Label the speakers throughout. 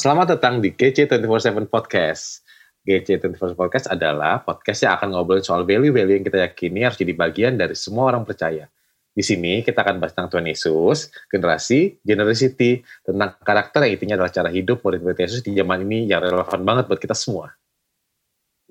Speaker 1: Selamat datang di GC247 Podcast. GC247 Podcast adalah podcast yang akan ngobrolin soal value-value yang kita yakini harus jadi bagian dari semua orang percaya. Di sini kita akan bahas tentang Tuhan Yesus, generasi, generosity, tentang karakter yang intinya adalah cara hidup murid-murid Yesus di zaman ini yang relevan banget buat kita semua.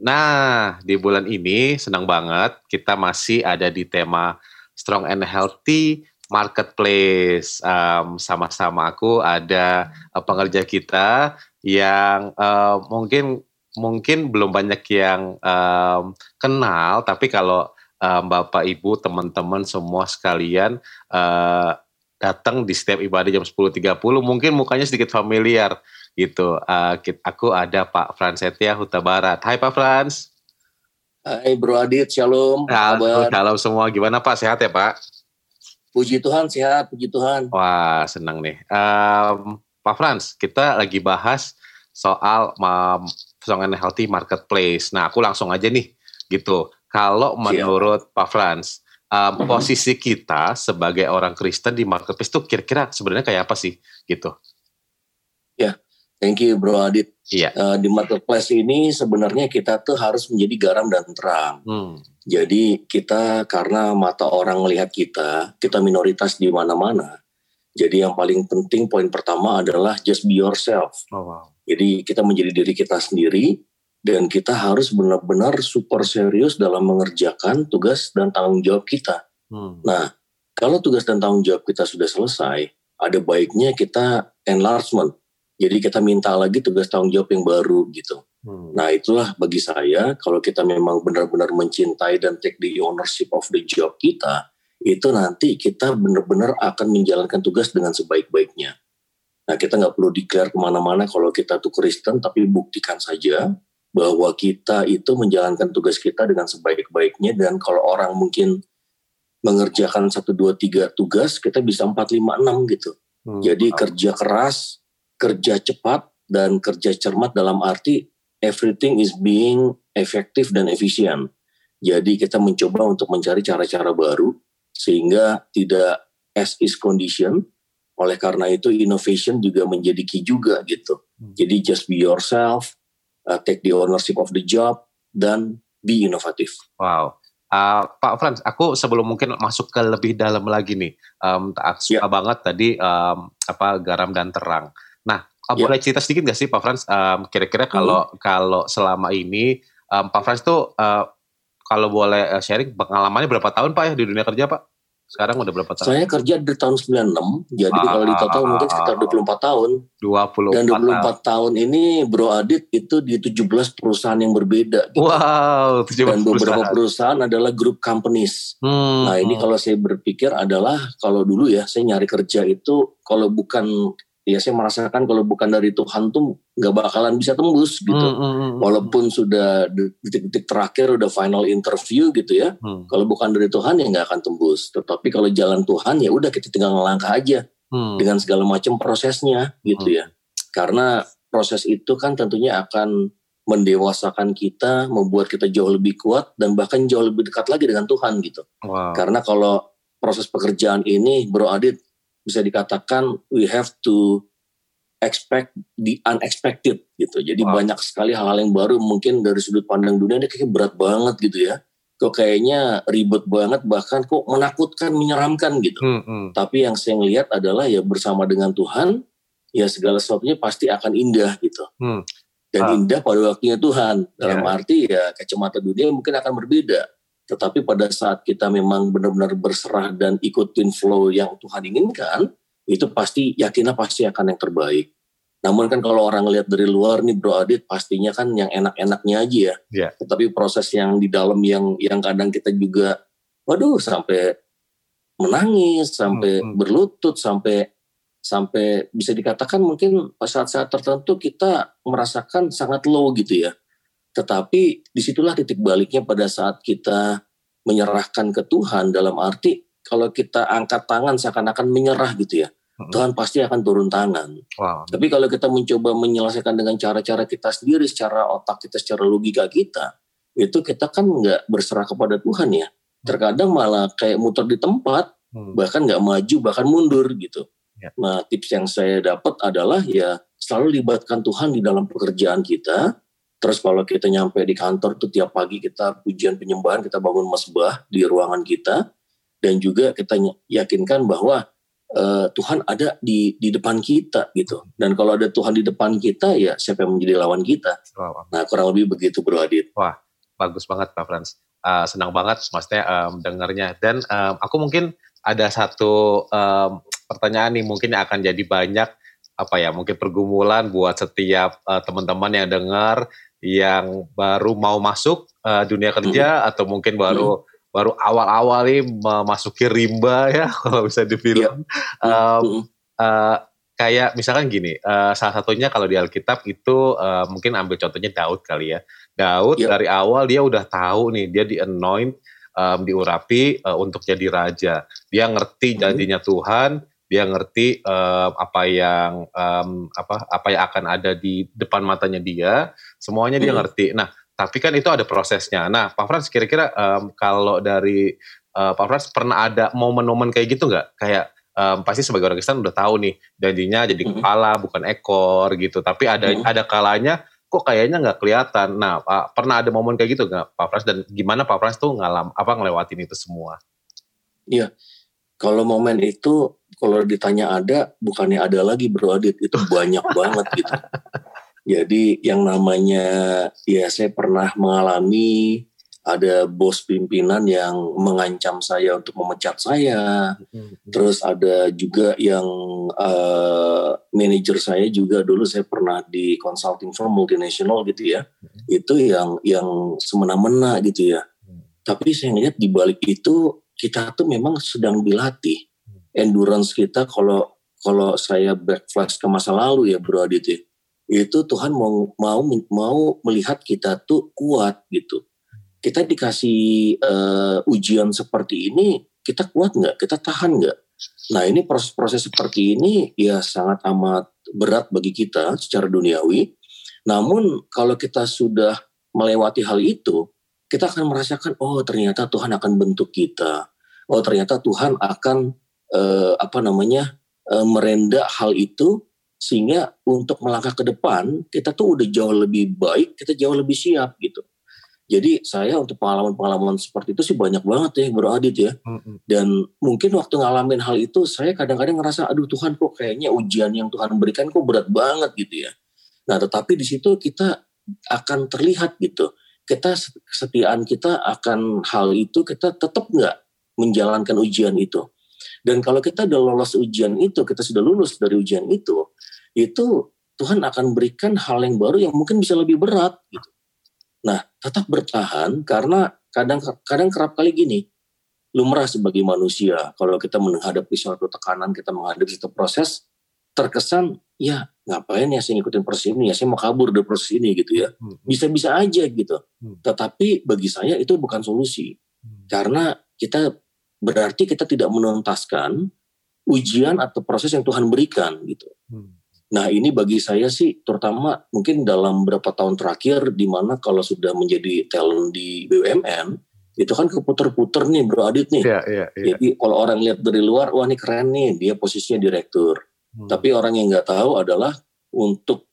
Speaker 1: Nah, di bulan ini senang banget kita masih ada di tema Strong and Healthy Marketplace. Um, sama-sama aku ada uh, pengerja kita yang uh, mungkin mungkin belum banyak yang um, kenal, tapi kalau um, Bapak Ibu, teman-teman semua sekalian uh, datang di setiap ibadah jam 10.30, mungkin mukanya sedikit familiar gitu. Uh, aku ada Pak Frans Setia Huta Barat. Hai Pak Frans.
Speaker 2: Hai Bro Adit, shalom.
Speaker 1: Halo, shalom semua. Gimana Pak? Sehat ya Pak?
Speaker 2: Puji Tuhan, sehat. Puji Tuhan.
Speaker 1: Wah, senang nih. Um, Pak Frans, kita lagi bahas soal um, and healthy marketplace. Nah, aku langsung aja nih, gitu. Kalau menurut Siap. Pak Frans, um, posisi kita sebagai orang Kristen di marketplace itu kira-kira sebenarnya kayak apa sih, gitu?
Speaker 2: Ya, thank you Bro Adit. Iya. Uh, di marketplace ini sebenarnya kita tuh harus menjadi garam dan terang. Hmm. Jadi kita karena mata orang melihat kita, kita minoritas di mana-mana. Jadi yang paling penting poin pertama adalah just be yourself. Oh, wow. Jadi kita menjadi diri kita sendiri dan kita harus benar-benar super serius dalam mengerjakan tugas dan tanggung jawab kita. Hmm. Nah, kalau tugas dan tanggung jawab kita sudah selesai, ada baiknya kita enlargement. Jadi kita minta lagi tugas tanggung jawab yang baru gitu. Hmm. Nah itulah bagi saya kalau kita memang benar-benar mencintai dan take the ownership of the job kita, itu nanti kita benar-benar akan menjalankan tugas dengan sebaik-baiknya. Nah kita nggak perlu declare ke mana-mana kalau kita tuh Kristen, tapi buktikan saja bahwa kita itu menjalankan tugas kita dengan sebaik-baiknya dan kalau orang mungkin mengerjakan satu dua tiga tugas kita bisa empat lima enam gitu. Hmm. Jadi kerja keras, kerja cepat dan kerja cermat dalam arti everything is being efektif dan efisien. Jadi kita mencoba untuk mencari cara-cara baru sehingga tidak as is condition oleh karena itu innovation juga menjadi key juga gitu. Hmm. Jadi just be yourself, uh, take the ownership of the job dan be inovatif.
Speaker 1: Wow. Uh, Pak Frans, aku sebelum mungkin masuk ke lebih dalam lagi nih, um, suka yeah. banget tadi um, apa garam dan terang. Nah, yeah. boleh cerita sedikit nggak sih Pak Frans? Um, kira-kira kalau hmm. kalau selama ini um, Pak Frans tuh uh, kalau boleh uh, sharing pengalamannya berapa tahun Pak ya di dunia kerja Pak? Sekarang udah berapa tahun?
Speaker 2: Saya kerja dari tahun 96, jadi ah, kalau di total ah, mungkin sekitar 24 tahun.
Speaker 1: 24
Speaker 2: Dan 24 tahun. tahun ini Bro Adit itu di 17 perusahaan yang berbeda.
Speaker 1: Gitu. Wow,
Speaker 2: 17 Dan beberapa perusahaan. perusahaan adalah grup companies. Hmm, nah ini hmm. kalau saya berpikir adalah kalau dulu ya saya nyari kerja itu kalau bukan ya saya merasakan kalau bukan dari Tuhan tuh nggak bakalan bisa tembus gitu. Mm, mm, mm, Walaupun sudah detik-detik terakhir udah final interview gitu ya. Mm. Kalau bukan dari Tuhan ya nggak akan tembus. Tetapi kalau jalan Tuhan ya udah kita tinggal ngelangkah aja mm. dengan segala macam prosesnya gitu mm. ya. Karena proses itu kan tentunya akan mendewasakan kita, membuat kita jauh lebih kuat dan bahkan jauh lebih dekat lagi dengan Tuhan gitu. Wow. Karena kalau proses pekerjaan ini, Bro Adit, bisa dikatakan we have to expect the unexpected gitu. Jadi wow. banyak sekali hal-hal yang baru mungkin dari sudut pandang dunia ini kayak berat banget gitu ya. Kok kayaknya ribet banget bahkan kok menakutkan, menyeramkan gitu. Hmm, hmm. Tapi yang saya lihat adalah ya bersama dengan Tuhan ya segala sesuatunya pasti akan indah gitu. Hmm. Dan ah. indah pada waktunya Tuhan. Dalam yeah. arti ya kacamata dunia mungkin akan berbeda. Tetapi pada saat kita memang benar-benar berserah dan ikutin flow yang Tuhan inginkan, itu pasti yakinlah pasti akan yang terbaik. Namun kan kalau orang lihat dari luar nih Bro Adit pastinya kan yang enak-enaknya aja ya. Yeah. Tetapi proses yang di dalam yang yang kadang kita juga waduh sampai menangis, sampai hmm. berlutut, sampai sampai bisa dikatakan mungkin saat-saat tertentu kita merasakan sangat low gitu ya. Tetapi di situlah titik baliknya pada saat kita menyerahkan ke Tuhan dalam arti kalau kita angkat tangan seakan-akan menyerah gitu ya. Tuhan pasti akan turun tangan. Wow. Tapi kalau kita mencoba menyelesaikan dengan cara-cara kita sendiri, secara otak kita, secara logika kita, itu kita kan nggak berserah kepada Tuhan ya. Terkadang malah kayak muter di tempat, hmm. bahkan nggak maju, bahkan mundur gitu. Ya. Nah tips yang saya dapat adalah ya selalu libatkan Tuhan di dalam pekerjaan kita. Terus kalau kita nyampe di kantor tuh tiap pagi kita pujian penyembahan, kita bangun mesbah di ruangan kita dan juga kita yakinkan bahwa uh, Tuhan ada di di depan kita gitu. Dan kalau ada Tuhan di depan kita ya siapa yang menjadi lawan kita? Wow. Nah kurang lebih begitu Bro Adit.
Speaker 1: Wah bagus banget Pak Frans. Uh, senang banget maksudnya um, dengarnya. Dan um, aku mungkin ada satu um, pertanyaan nih mungkin akan jadi banyak apa ya mungkin pergumulan buat setiap uh, teman-teman yang dengar yang baru mau masuk uh, dunia kerja hmm. atau mungkin baru hmm. baru awal-awal nih memasuki rimba ya kalau bisa dibilang yeah. um, uh, kayak misalkan gini uh, salah satunya kalau di Alkitab itu uh, mungkin ambil contohnya Daud kali ya Daud yeah. dari awal dia udah tahu nih dia di anoint um, diurapi uh, untuk jadi raja dia ngerti janjinya Tuhan dia ngerti uh, apa yang um, apa apa yang akan ada di depan matanya dia semuanya dia hmm. ngerti. Nah tapi kan itu ada prosesnya. Nah Pak Frans kira-kira um, kalau dari uh, Pak Frans pernah ada momen-momen kayak gitu nggak? Kayak um, pasti sebagai orang Kristen udah tahu nih janjinya jadi hmm. kepala bukan ekor gitu. Tapi ada hmm. ada kalanya kok kayaknya nggak kelihatan. Nah Pak, pernah ada momen kayak gitu nggak Pak Frans? Dan gimana Pak Frans tuh ngalam apa ngelewatin itu semua?
Speaker 2: Iya, kalau momen itu kalau ditanya ada, bukannya ada lagi Bro Adit, itu banyak banget gitu. Jadi yang namanya ya saya pernah mengalami ada bos pimpinan yang mengancam saya untuk memecat saya. Mm-hmm. Terus ada juga yang uh, manajer saya juga dulu saya pernah di consulting firm multinasional gitu ya. Mm-hmm. Itu yang yang semena-mena gitu ya. Mm. Tapi saya lihat di balik itu kita tuh memang sedang dilatih endurance kita kalau kalau saya back flash ke masa lalu ya Bro Adit ya, itu Tuhan mau mau mau melihat kita tuh kuat gitu. Kita dikasih uh, ujian seperti ini, kita kuat nggak? Kita tahan nggak? Nah ini proses-proses seperti ini ya sangat amat berat bagi kita secara duniawi. Namun kalau kita sudah melewati hal itu, kita akan merasakan oh ternyata Tuhan akan bentuk kita oh ternyata Tuhan akan uh, apa namanya uh, merenda hal itu sehingga untuk melangkah ke depan kita tuh udah jauh lebih baik, kita jauh lebih siap gitu. Jadi saya untuk pengalaman-pengalaman seperti itu sih banyak banget ya Bro Adit ya. Dan mungkin waktu ngalamin hal itu saya kadang-kadang ngerasa aduh Tuhan kok kayaknya ujian yang Tuhan berikan kok berat banget gitu ya. Nah tetapi di situ kita akan terlihat gitu. Kita kesetiaan kita akan hal itu kita tetap nggak menjalankan ujian itu. Dan kalau kita sudah lolos ujian itu, kita sudah lulus dari ujian itu, itu Tuhan akan berikan hal yang baru yang mungkin bisa lebih berat gitu. Nah, tetap bertahan karena kadang kadang kerap kali gini, lumrah sebagai manusia kalau kita menghadapi suatu tekanan, kita menghadapi suatu proses terkesan ya ngapain ya saya ngikutin proses ini ya saya mau kabur dari proses ini gitu ya hmm. bisa-bisa aja gitu hmm. tetapi bagi saya itu bukan solusi hmm. karena kita berarti kita tidak menuntaskan ujian atau proses yang Tuhan berikan gitu. Hmm. Nah ini bagi saya sih terutama mungkin dalam beberapa tahun terakhir di mana kalau sudah menjadi talent di BUMN itu kan keputer-puter nih Bro Adit nih. Yeah, yeah, yeah. Jadi kalau orang lihat dari luar wah ini keren nih dia posisinya direktur. Hmm. Tapi orang yang nggak tahu adalah untuk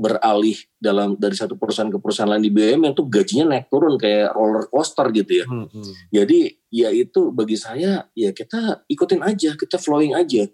Speaker 2: beralih dalam dari satu perusahaan ke perusahaan lain di BUMN itu gajinya naik turun kayak roller coaster gitu ya. Hmm, hmm. Jadi ya itu bagi saya ya kita ikutin aja, kita flowing aja.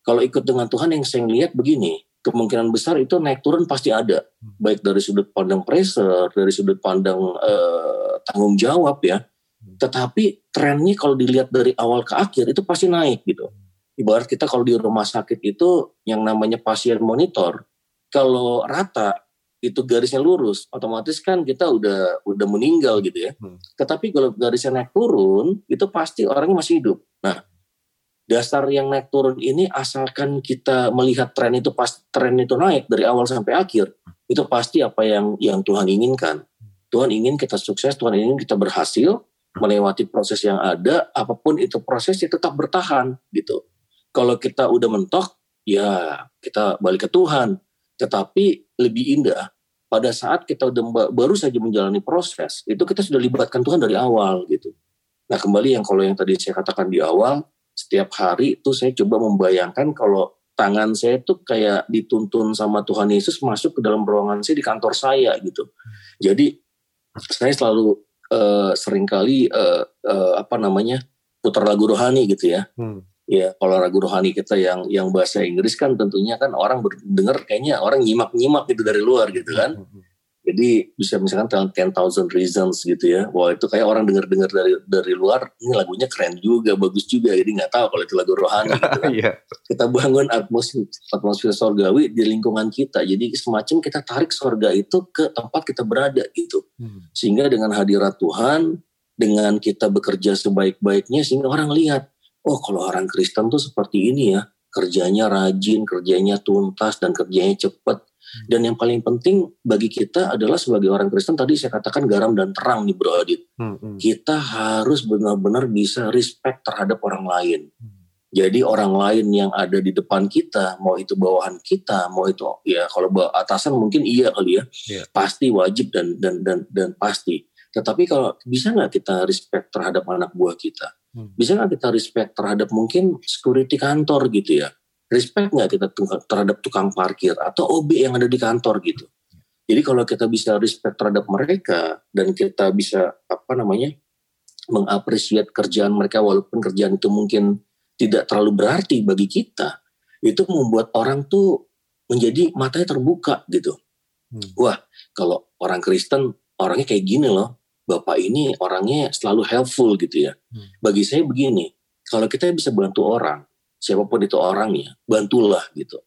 Speaker 2: Kalau ikut dengan Tuhan yang saya lihat begini, kemungkinan besar itu naik turun pasti ada, hmm. baik dari sudut pandang pressure, dari sudut pandang uh, tanggung jawab ya. Hmm. Tetapi trennya kalau dilihat dari awal ke akhir itu pasti naik gitu. Hmm. Ibarat kita kalau di rumah sakit itu yang namanya pasien monitor, kalau rata itu garisnya lurus, otomatis kan kita udah udah meninggal gitu ya. Hmm. Tetapi kalau garisnya naik turun, itu pasti orangnya masih hidup. Nah, dasar yang naik turun ini asalkan kita melihat tren itu pas tren itu naik dari awal sampai akhir, itu pasti apa yang yang Tuhan inginkan. Tuhan ingin kita sukses, Tuhan ingin kita berhasil melewati proses yang ada, apa pun itu prosesnya tetap bertahan gitu. Kalau kita udah mentok, ya kita balik ke Tuhan tetapi lebih indah pada saat kita udah baru saja menjalani proses, itu kita sudah libatkan Tuhan dari awal gitu. Nah kembali yang kalau yang tadi saya katakan di awal, setiap hari itu saya coba membayangkan kalau tangan saya tuh kayak dituntun sama Tuhan Yesus masuk ke dalam ruangan saya di kantor saya gitu. Jadi saya selalu uh, sering kali uh, uh, apa namanya putar lagu rohani gitu ya. Hmm. Ya kalau lagu rohani kita yang yang bahasa Inggris kan tentunya kan orang dengar kayaknya orang nyimak-nyimak gitu dari luar gitu kan. Hmm. hmm, hmm. Jadi bisa misalkan ten thousand reasons gitu ya. Wah itu kayak orang dengar-dengar dari dari luar, ini lagunya keren juga, bagus juga. Jadi nggak tahu kalau itu lagu rohani. Gitu kan. yeah. Kita bangun atmosfer atmosfer sorgawi di lingkungan kita. Jadi semacam kita tarik sorga itu ke tempat kita berada gitu. Hmm. Sehingga dengan hadirat Tuhan, dengan kita bekerja sebaik-baiknya, sehingga orang lihat, oh kalau orang Kristen tuh seperti ini ya, kerjanya rajin, kerjanya tuntas dan kerjanya cepat Hmm. Dan yang paling penting bagi kita adalah sebagai orang Kristen tadi saya katakan garam dan terang nih Bro Adit. Hmm, hmm. Kita harus benar-benar bisa respect terhadap orang lain. Hmm. Jadi orang lain yang ada di depan kita, mau itu bawahan kita, mau itu ya kalau atasan mungkin iya kali ya, yeah. pasti wajib dan dan dan dan pasti. Tetapi kalau bisa nggak kita respect terhadap anak buah kita, hmm. bisa nggak kita respect terhadap mungkin security kantor gitu ya, respect nggak kita terhadap tukang parkir atau OB yang ada di kantor gitu. Jadi kalau kita bisa respect terhadap mereka dan kita bisa apa namanya mengapresiasi kerjaan mereka walaupun kerjaan itu mungkin tidak terlalu berarti bagi kita, itu membuat orang tuh menjadi matanya terbuka gitu. Hmm. Wah, kalau orang Kristen orangnya kayak gini loh. Bapak ini orangnya selalu helpful gitu ya. Hmm. Bagi saya begini, kalau kita bisa bantu orang, siapa pun itu orangnya, bantulah gitu.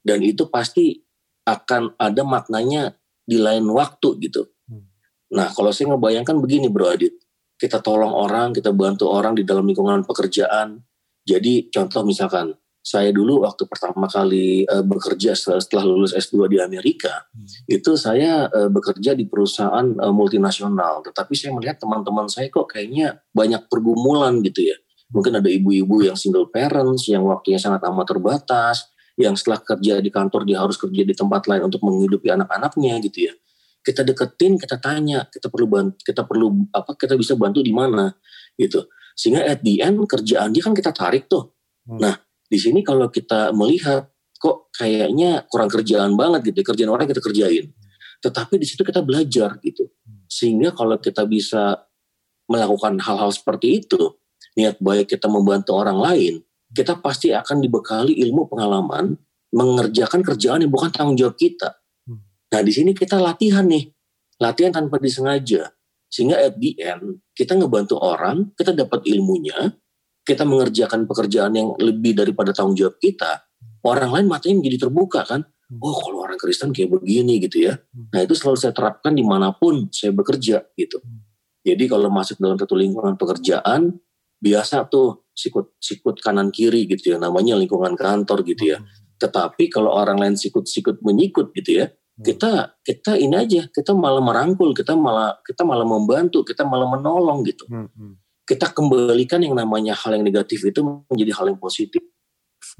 Speaker 2: Dan itu pasti akan ada maknanya di lain waktu gitu. Hmm. Nah kalau saya ngebayangkan begini Bro Adit, kita tolong orang, kita bantu orang di dalam lingkungan pekerjaan. Jadi contoh misalkan, saya dulu waktu pertama kali uh, bekerja setelah, setelah lulus S2 di Amerika, hmm. itu saya uh, bekerja di perusahaan uh, multinasional. Tetapi saya melihat teman-teman saya kok kayaknya banyak pergumulan gitu ya Mungkin ada ibu-ibu yang single parents, yang waktunya sangat amat terbatas, yang setelah kerja di kantor dia harus kerja di tempat lain untuk menghidupi anak-anaknya gitu ya. Kita deketin, kita tanya, kita perlu bantu, kita perlu apa? Kita bisa bantu di mana gitu. Sehingga at the end kerjaan dia kan kita tarik tuh. Hmm. Nah, di sini kalau kita melihat kok kayaknya kurang kerjaan banget gitu, kerjaan orang kita kerjain. Tetapi di situ kita belajar gitu. Sehingga kalau kita bisa melakukan hal-hal seperti itu, niat baik kita membantu orang lain, kita pasti akan dibekali ilmu pengalaman mengerjakan kerjaan yang bukan tanggung jawab kita. Nah di sini kita latihan nih, latihan tanpa disengaja. Sehingga at the end kita ngebantu orang, kita dapat ilmunya, kita mengerjakan pekerjaan yang lebih daripada tanggung jawab kita. Orang lain matanya menjadi terbuka kan. Hmm. Oh kalau orang Kristen kayak begini gitu ya. Hmm. Nah itu selalu saya terapkan di mana pun saya bekerja gitu. Jadi kalau masuk dalam satu lingkungan pekerjaan, biasa tuh sikut sikut kanan kiri gitu ya namanya lingkungan kantor gitu ya. Hmm. Tetapi kalau orang lain sikut-sikut menyikut gitu ya, hmm. kita kita ini aja kita malah merangkul, kita malah kita malah membantu, kita malah menolong gitu. Hmm. hmm. Kita kembalikan yang namanya hal yang negatif itu menjadi hal yang positif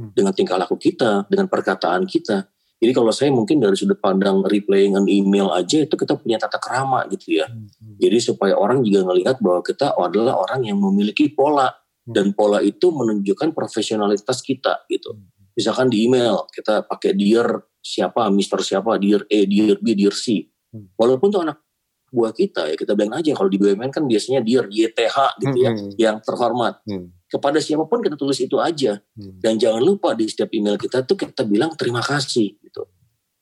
Speaker 2: hmm. dengan tingkah laku kita, dengan perkataan kita. Jadi kalau saya mungkin dari sudut pandang replaying an email aja itu kita punya tata kerama gitu ya. Hmm. Jadi supaya orang juga melihat bahwa kita adalah orang yang memiliki pola hmm. dan pola itu menunjukkan profesionalitas kita gitu. Hmm. Misalkan di email kita pakai dear siapa, Mister siapa, dear A, dear B, dear C. Hmm. Walaupun tuh anak buah kita ya kita bilang aja kalau di BUMN kan biasanya dear YTH gitu ya, hmm. yang terhormat. Hmm kepada siapa pun kita tulis itu aja hmm. dan jangan lupa di setiap email kita tuh kita bilang terima kasih gitu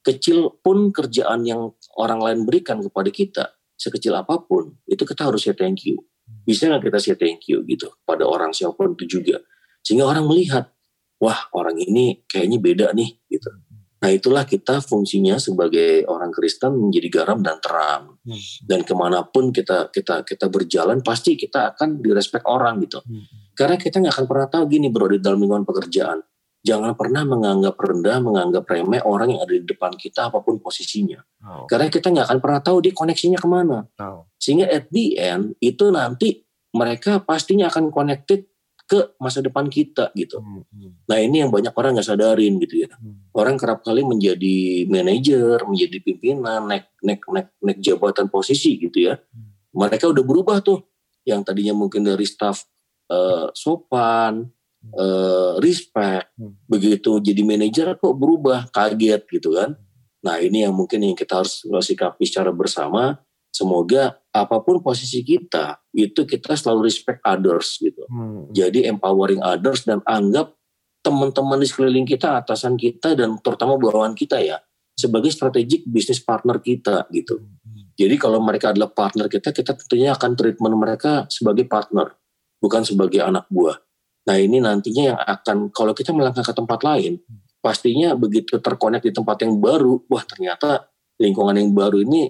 Speaker 2: kecil pun kerjaan yang orang lain berikan kepada kita sekecil apa pun itu kita harus say thank you bisa nggak kita say thank you gitu pada orang siapa pun itu juga sehingga orang melihat wah orang ini kayaknya beda nih gitu Nah itulah kita fungsinya sebagai orang Kristen menjadi garam dan terang. Hmm. Dan ke mana pun kita kita kita berjalan pasti kita akan direspek orang gitu. Hmm. Karena kita nggak akan pernah tahu gini bro di dalam lingkungan pekerjaan. Jangan pernah menganggap rendah, menganggap remeh orang yang ada di depan kita apa pun posisinya. Oh. Karena kita nggak akan pernah tahu dia koneksinya ke mana. Oh. Sehingga at the end itu nanti mereka pastinya akan connected ke masa depan kita gitu. Hmm, hmm. Nah ini yang banyak orang nggak sadarin gitu ya. Hmm. Orang kerap kali menjadi manajer, menjadi pimpinan, naik naik naik naik jabatan posisi gitu ya. Hmm. Mereka udah berubah tuh. Yang tadinya mungkin dari staff uh, sopan, uh, respect. Hmm. Begitu jadi manajer kok berubah, kaget gitu kan. Nah ini yang mungkin yang kita harus sikapi secara bersama. Semoga apa pun posisi kita itu kita selalu respect others gitu. Hmm. Jadi empowering others dan anggap teman-teman di sekeliling kita, atasan kita dan terutama bawahan kita ya sebagai strategik bisnis partner kita gitu. Hmm. Jadi kalau mereka adalah partner kita, kita tentunya akan treatment mereka sebagai partner, bukan sebagai anak buah. Nah ini nantinya yang akan kalau kita melangkah ke tempat lain, pastinya begitu terkonek di tempat yang baru, wah ternyata lingkungan yang baru ini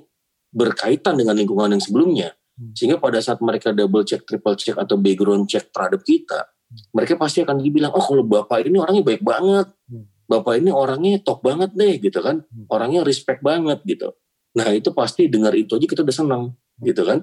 Speaker 2: berkaitan dengan lingkungan yang sebelumnya. Hmm. Sehingga pada saat mereka double check, triple check atau background check terhadap kita, hmm. mereka pasti akan dibilang, oh kalau bapak ini orangnya baik banget, hmm. bapak ini orangnya top banget deh gitu kan, orangnya respect banget gitu. Nah itu pasti dengar itu aja kita udah senang gitu kan.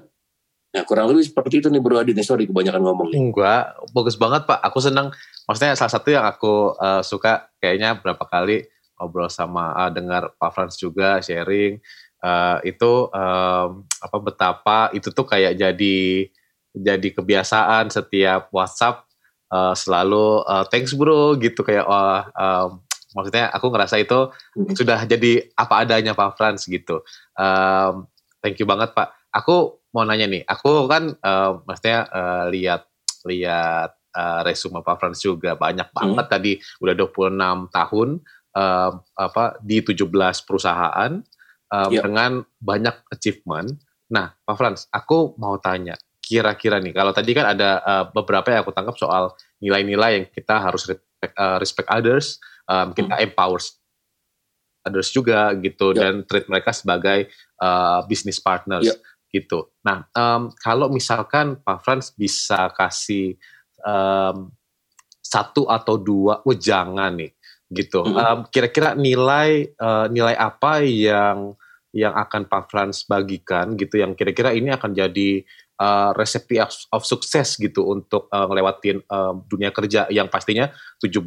Speaker 2: Nah kurang lebih seperti itu nih Bro Adi nih, sorry kebanyakan ngomong. Nih.
Speaker 1: Enggak, bagus banget Pak. Aku senang, maksudnya salah satu yang aku uh, suka kayaknya berapa kali ngobrol sama uh, dengar Pak Frans juga sharing, uh, itu um, apa betapa itu tuh kayak jadi jadi kebiasaan setiap WhatsApp uh, selalu uh, thanks bro gitu kayak um, maksudnya aku ngerasa itu hmm. sudah jadi apa adanya Pak Frans gitu. Um, thank you banget Pak. Aku mau nanya nih, aku kan uh, maksudnya uh, lihat lihat uh, resume Pak Frans juga banyak hmm. banget tadi udah 26 tahun uh, apa di 17 perusahaan um, yep. dengan banyak achievement. Nah, Pak Frans, aku mau tanya, kira-kira nih kalau tadi kan ada uh, beberapa yang aku tangkap soal nilai-nilai yang kita harus respect, uh, respect others, um, kita hmm. empower others juga gitu yep. dan treat mereka sebagai uh, business partners. Yep gitu. Nah, um, kalau misalkan Pak Frans bisa kasih um, satu atau dua wejangan nih, gitu. Mm -hmm. um, kira-kira nilai uh, nilai apa yang yang akan Pak Frans bagikan gitu, yang kira-kira ini akan jadi uh, resepsi of, of sukses gitu untuk uh, ngelewatin uh, dunia kerja yang pastinya 17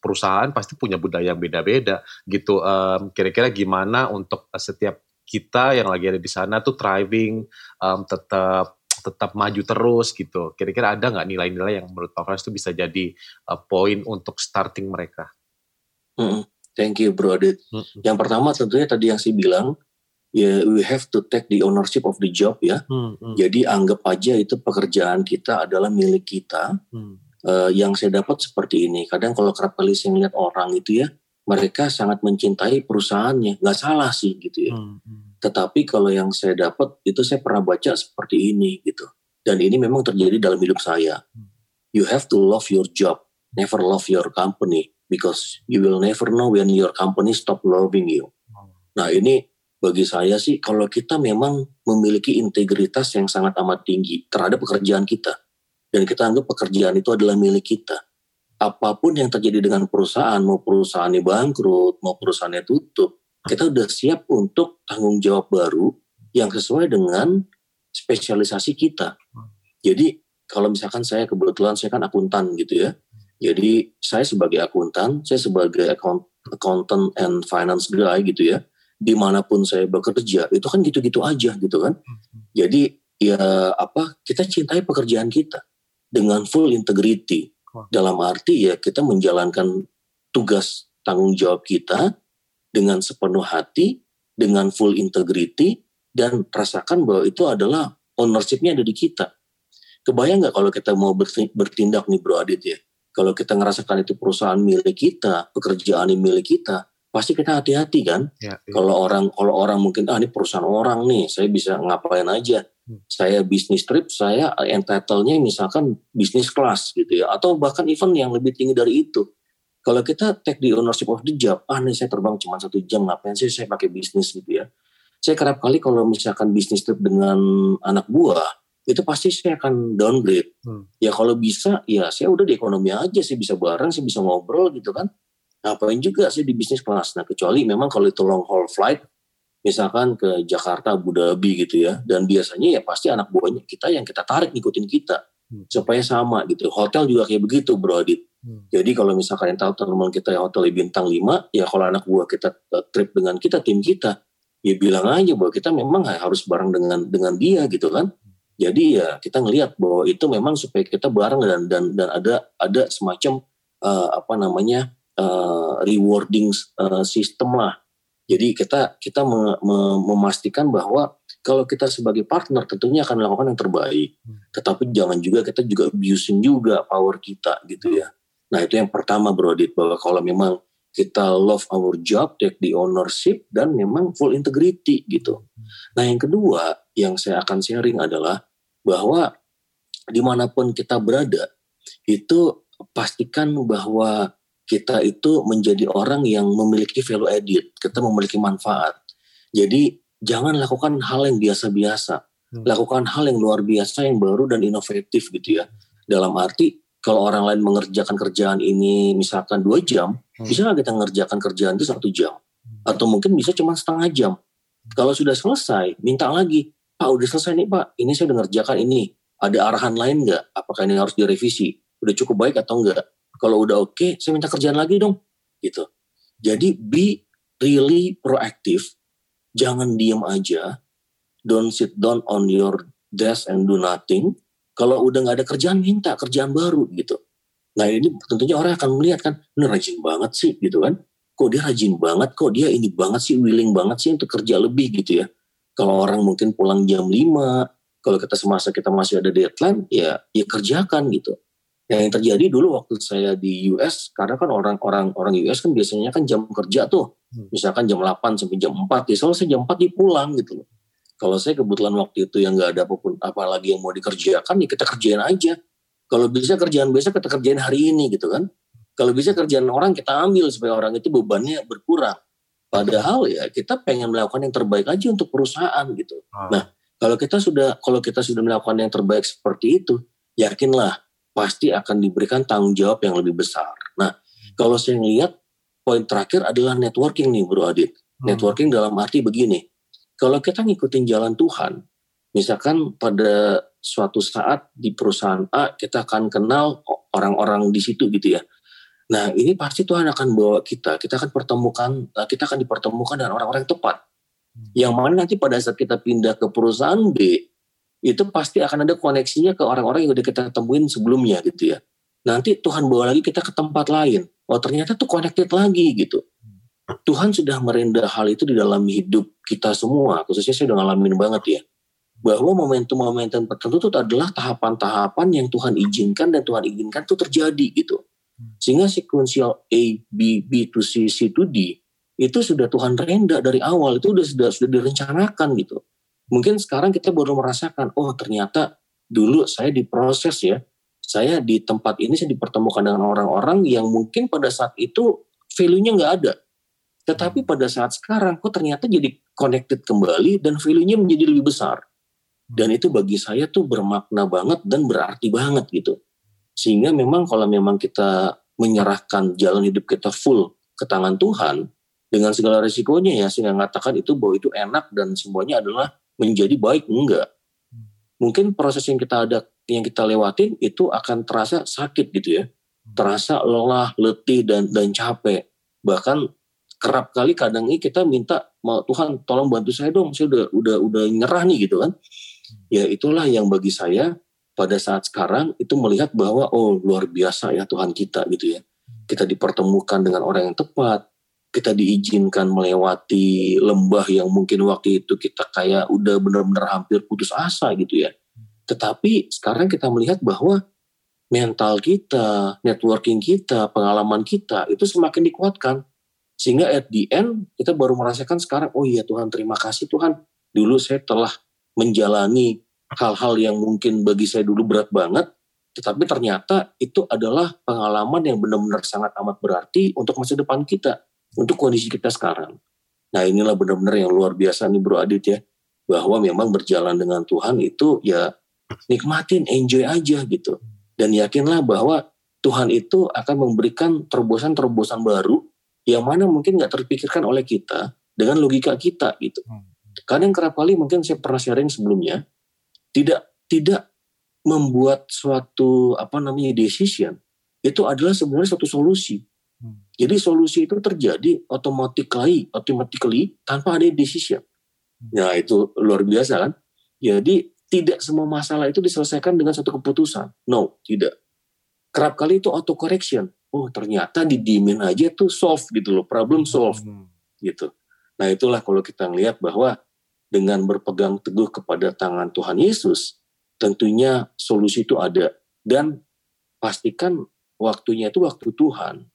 Speaker 1: perusahaan pasti punya budaya yang beda-beda gitu. Um, kira-kira gimana untuk uh, setiap kita yang lagi ada di sana tuh thriving, um, tetap tetap maju terus gitu. Kira-kira ada nggak nilai-nilai yang menurut Pak Frans itu bisa jadi uh, poin untuk starting mereka?
Speaker 2: Mm, thank you, Bro Adit. Mm -hmm. Yang pertama tentunya tadi yang saya bilang, ya we have to take the ownership of the job ya. Mm -hmm. Jadi anggap aja itu pekerjaan kita adalah milik kita. Mm. Uh, yang saya dapat seperti ini. Kadang kalau kerap kali saya melihat orang itu ya, mereka sangat mencintai perusahaannya. Nggak salah sih gitu ya. Hmm, hmm. Tetapi kalau yang saya dapat itu saya pernah baca seperti ini gitu. Dan ini memang terjadi dalam hidup saya. Hmm. You have to love your job, never love your company because you will never know when your company stop loving you. Hmm. Nah ini bagi saya sih kalau kita memang memiliki integritas yang sangat amat tinggi terhadap pekerjaan kita dan kita anggap pekerjaan itu adalah milik kita apa pun yang terjadi dengan perusahaan, mau perusahaannya bangkrut, mau perusahaannya tutup, kita udah siap untuk tanggung jawab baru yang sesuai dengan spesialisasi kita. Jadi kalau misalkan saya kebetulan saya kan akuntan gitu ya. Jadi saya sebagai akuntan, saya sebagai account, accountant and finance guy gitu ya. Di mana pun saya bekerja itu kan gitu-gitu aja gitu kan. Jadi ya apa kita cintai pekerjaan kita dengan full integrity dalam arti ya kita menjalankan tugas tanggung jawab kita dengan sepenuh hati, dengan full integrity, dan rasakan bahwa itu adalah ownership-nya ada di kita. Kebayang nggak kalau kita mau bertindak nih Bro Adit ya? Kalau kita ngerasakan itu perusahaan milik kita, pekerjaan milik kita, pasti kita hati-hati kan. Ya, ya. Kalau orang kalau orang mungkin ah ini perusahaan orang nih, saya bisa ngapain aja. Hmm. Saya bisnis trip, saya entitled-nya misalkan bisnis kelas gitu ya, atau bahkan event yang lebih tinggi dari itu. Kalau kita take the ownership of the job, ah nih saya terbang cuma satu jam, ngapain sih saya pakai bisnis gitu ya. Saya kerap kali kalau misalkan bisnis trip dengan anak buah, itu pasti saya akan downgrade. Hmm. Ya kalau bisa, ya saya udah di ekonomi aja, saya bisa bareng, saya bisa ngobrol gitu kan ngapain juga sih di bisnis kelas. Nah kecuali memang kalau itu long haul flight, misalkan ke Jakarta, Abu Dhabi gitu ya, dan biasanya ya pasti anak buahnya kita yang kita tarik ngikutin kita hmm. supaya sama gitu. Hotel juga kayak begitu Bro Adit. Hmm. Jadi kalau misalkan yang tahu teman kita yang hotel bintang 5, ya kalau anak buah kita eh, trip dengan kita, tim kita, ya bilang aja bahwa kita memang harus bareng dengan dengan dia gitu kan. Jadi ya kita ngelihat bahwa itu memang supaya kita bareng dan dan dan ada ada semacam uh, apa namanya uh, rewarding uh, system lah. Jadi kita kita me, me, memastikan bahwa kalau kita sebagai partner tentunya akan melakukan yang terbaik. Hmm. Tetapi jangan juga kita juga abusing juga power kita gitu ya. Nah itu yang pertama Bro Adit, bahwa kalau memang kita love our job, take the ownership, dan memang full integrity gitu. Hmm. Nah yang kedua yang saya akan sharing adalah bahwa di mana pun kita berada, itu pastikan bahwa kita itu menjadi orang yang memiliki value added, kita memiliki manfaat. Jadi jangan lakukan hal yang biasa-biasa. Hmm. Lakukan hal yang luar biasa, yang baru dan inovatif gitu ya. Dalam arti kalau orang lain mengerjakan kerjaan ini misalkan dua jam, hmm. bisa nggak kita mengerjakan kerjaan itu satu jam? Hmm. Atau mungkin bisa cuma setengah jam. Hmm. Kalau sudah selesai, minta lagi. Pak udah selesai nih Pak, ini saya udah ngerjakan ini. Ada arahan lain nggak? Apakah ini harus direvisi? Udah cukup baik atau enggak? Kalau udah oke, okay, saya minta kerjaan lagi dong. Gitu. Jadi be really proactive jangan diem aja, don't sit down on your desk and do nothing. Kalau udah nggak ada kerjaan, minta kerjaan baru gitu. Nah ini tentunya orang akan melihat kan, ini rajin banget sih gitu kan. Kok dia rajin banget, kok dia ini banget sih, willing banget sih untuk kerja lebih gitu ya. Kalau orang mungkin pulang jam 5, kalau kita semasa kita masih ada deadline, ya ya kerjakan gitu. Yang, terjadi dulu waktu saya di US, karena kan orang-orang orang US kan biasanya kan jam kerja tuh Hmm. Misalkan jam 8 sampai jam 4, ya selesai jam 4 dia pulang gitu loh. Kalau saya kebetulan waktu itu yang nggak ada apa pun apalagi yang mau dikerjakan ya kita kerjain aja. Kalau bisa kerjaan besok kita kerjain hari ini gitu kan. Kalau bisa kerjaan orang kita ambil supaya orang itu bebannya berkurang. Padahal ya kita pengen melakukan yang terbaik aja untuk perusahaan gitu. Hmm. Nah kalau kita sudah kalau kita sudah melakukan yang terbaik seperti itu, yakinlah pasti akan diberikan tanggung jawab yang lebih besar. Nah kalau saya lihat poin terakhir adalah networking nih Bro Adit. Hmm. Networking dalam arti begini, kalau kita ngikutin jalan Tuhan, misalkan pada suatu saat di perusahaan A kita akan kenal orang-orang di situ gitu ya. Nah ini pasti Tuhan akan bawa kita, kita akan pertemukan, kita akan dipertemukan dengan orang-orang yang tepat. Hmm. Yang mana nanti pada saat kita pindah ke perusahaan B, itu pasti akan ada koneksinya ke orang-orang yang udah kita temuin sebelumnya gitu ya. Nanti Tuhan bawa lagi kita ke tempat lain oh ternyata tuh connected lagi gitu. Tuhan sudah merendah hal itu di dalam hidup kita semua, khususnya saya udah ngalamin banget ya. Bahwa momentum-momentum tertentu itu adalah tahapan-tahapan yang Tuhan izinkan dan Tuhan izinkan itu terjadi gitu. Sehingga sekuensial A, B, B to C, C to D itu sudah Tuhan renda dari awal, itu sudah sudah, sudah direncanakan gitu. Mungkin sekarang kita baru merasakan, oh ternyata dulu saya diproses ya, saya di tempat ini saya dipertemukan dengan orang-orang yang mungkin pada saat itu value-nya nggak ada. Tetapi pada saat sekarang kok ternyata jadi connected kembali dan value-nya menjadi lebih besar. Dan itu bagi saya tuh bermakna banget dan berarti banget gitu. Sehingga memang kalau memang kita menyerahkan jalan hidup kita full ke tangan Tuhan, dengan segala resikonya ya, sehingga mengatakan itu bahwa itu enak dan semuanya adalah menjadi baik, enggak. Hmm. Mungkin proses yang kita ada yang kita lewatin itu akan terasa sakit gitu ya. Terasa lelah letih dan dan capek. Bahkan kerap kali kadang ini kita minta Tuhan tolong bantu saya dong saya udah udah udah nyerah nih gitu kan. Ya itulah yang bagi saya pada saat sekarang itu melihat bahwa oh luar biasa ya Tuhan kita gitu ya. Kita dipertemukan dengan orang yang tepat kita diizinkan melewati lembah yang mungkin waktu itu kita kayak udah benar-benar hampir putus asa gitu ya tetapi sekarang kita melihat bahwa mental kita, networking kita, pengalaman kita itu semakin dikuatkan. Sehingga at the end kita baru merasakan sekarang, oh iya Tuhan terima kasih Tuhan. Dulu saya telah menjalani hal-hal yang mungkin bagi saya dulu berat banget. Tetapi ternyata itu adalah pengalaman yang benar-benar sangat amat berarti untuk masa depan kita. Untuk kondisi kita sekarang. Nah inilah benar-benar yang luar biasa nih Bro Adit ya. Bahwa memang berjalan dengan Tuhan itu ya nikmatin, enjoy aja gitu. Dan yakinlah bahwa Tuhan itu akan memberikan terobosan-terobosan baru yang mana mungkin nggak terpikirkan oleh kita dengan logika kita gitu. Hmm. Kadang kerap kali mungkin saya pernah sharing sebelumnya tidak tidak membuat suatu apa namanya decision itu adalah sebenarnya suatu solusi. Jadi solusi itu terjadi automatically, automatically tanpa ada decision. Hmm. Nah itu luar biasa kan. Jadi tidak semua masalah itu diselesaikan dengan satu keputusan. No, tidak. Kerap kali itu auto correction. Oh, ternyata didiemin aja tuh solve gitu loh, problem solve hmm. gitu. Nah, itulah kalau kita ngelihat bahwa dengan berpegang teguh kepada tangan Tuhan Yesus, tentunya solusi itu ada dan pastikan waktunya itu waktu Tuhan.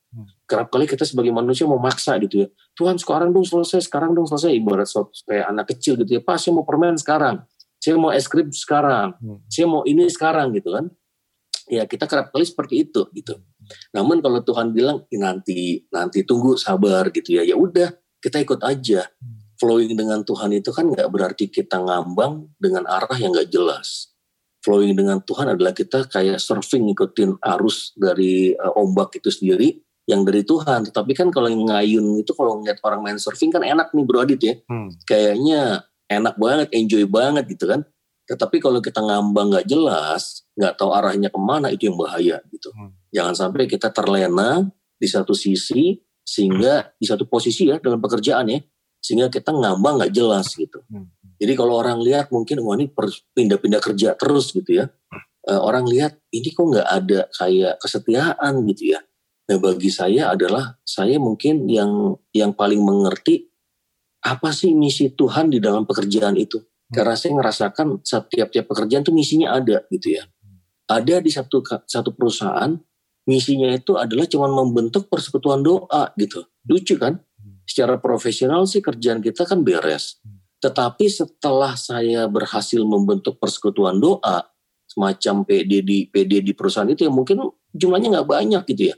Speaker 2: Kerap kali kita sebagai manusia mau maksa gitu ya. Tuhan sekarang dong selesai, sekarang dong selesai. Ibarat kayak anak kecil gitu ya. Pak saya mau permen sekarang. Saya mau es krim sekarang. Hmm. Saya mau ini sekarang gitu kan. Ya kita kerap kali seperti itu gitu. Namun kalau Tuhan bilang nanti nanti tunggu sabar gitu ya. Ya udah kita ikut aja. Hmm. Flowing dengan Tuhan itu kan nggak berarti kita ngambang dengan arah yang nggak jelas flowing dengan Tuhan adalah kita kayak surfing ngikutin arus dari uh, ombak itu sendiri yang dari Tuhan. Tetapi kan kalau yang ngayun itu kalau ngeliat orang main surfing kan enak nih Bro Adit ya. Hmm. Kayaknya enak banget, enjoy banget gitu kan. Tetapi kalau kita ngambang nggak jelas, nggak tahu arahnya ke mana itu yang bahaya gitu. Hmm. Jangan sampai kita terlena di satu sisi sehingga hmm. di satu posisi ya dalam pekerjaan ya sehingga kita ngambang nggak jelas gitu. Hmm. Jadi kalau orang lihat mungkin wah ini pindah-pindah kerja terus gitu ya. Uh, orang lihat ini kok nggak ada kayak kesetiaan gitu ya. Nah bagi saya adalah saya mungkin yang yang paling mengerti apa sih misi Tuhan di dalam pekerjaan itu. Hmm. Karena saya ngerasakan setiap tiap pekerjaan tuh misinya ada gitu ya. Ada di satu satu perusahaan misinya itu adalah cuma membentuk persekutuan doa gitu. Lucu kan? Hmm. Secara profesional sih kerjaan kita kan beres. Hmm. Tetapi setelah saya berhasil membentuk persekutuan doa, semacam PD di PD di perusahaan itu yang mungkin jumlahnya nggak banyak gitu ya.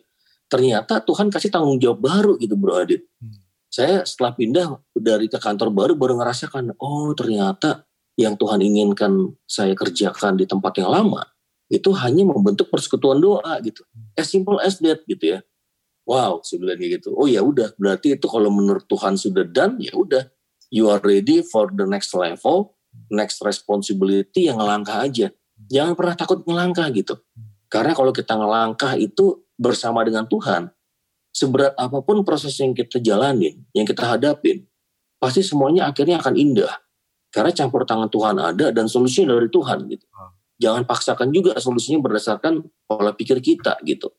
Speaker 2: Ternyata Tuhan kasih tanggung jawab baru gitu Bro Adit. Hmm. Saya setelah pindah dari ke kantor baru baru ngerasakan, oh ternyata yang Tuhan inginkan saya kerjakan di tempat yang lama itu hanya membentuk persekutuan doa gitu. Hmm. As simple as that gitu ya. Wow, sebenarnya gitu. Oh ya udah, berarti itu kalau menurut Tuhan sudah done, ya udah you are ready for the next level, next responsibility yang ngelangkah aja. Jangan pernah takut ngelangkah gitu. Karena kalau kita ngelangkah itu bersama dengan Tuhan, seberat apa pun proses yang kita jalanin, yang kita hadapin, pasti semuanya akhirnya akan indah. Karena campur tangan Tuhan ada dan solusinya dari Tuhan gitu. Jangan paksakan juga solusinya berdasarkan pola pikir kita gitu.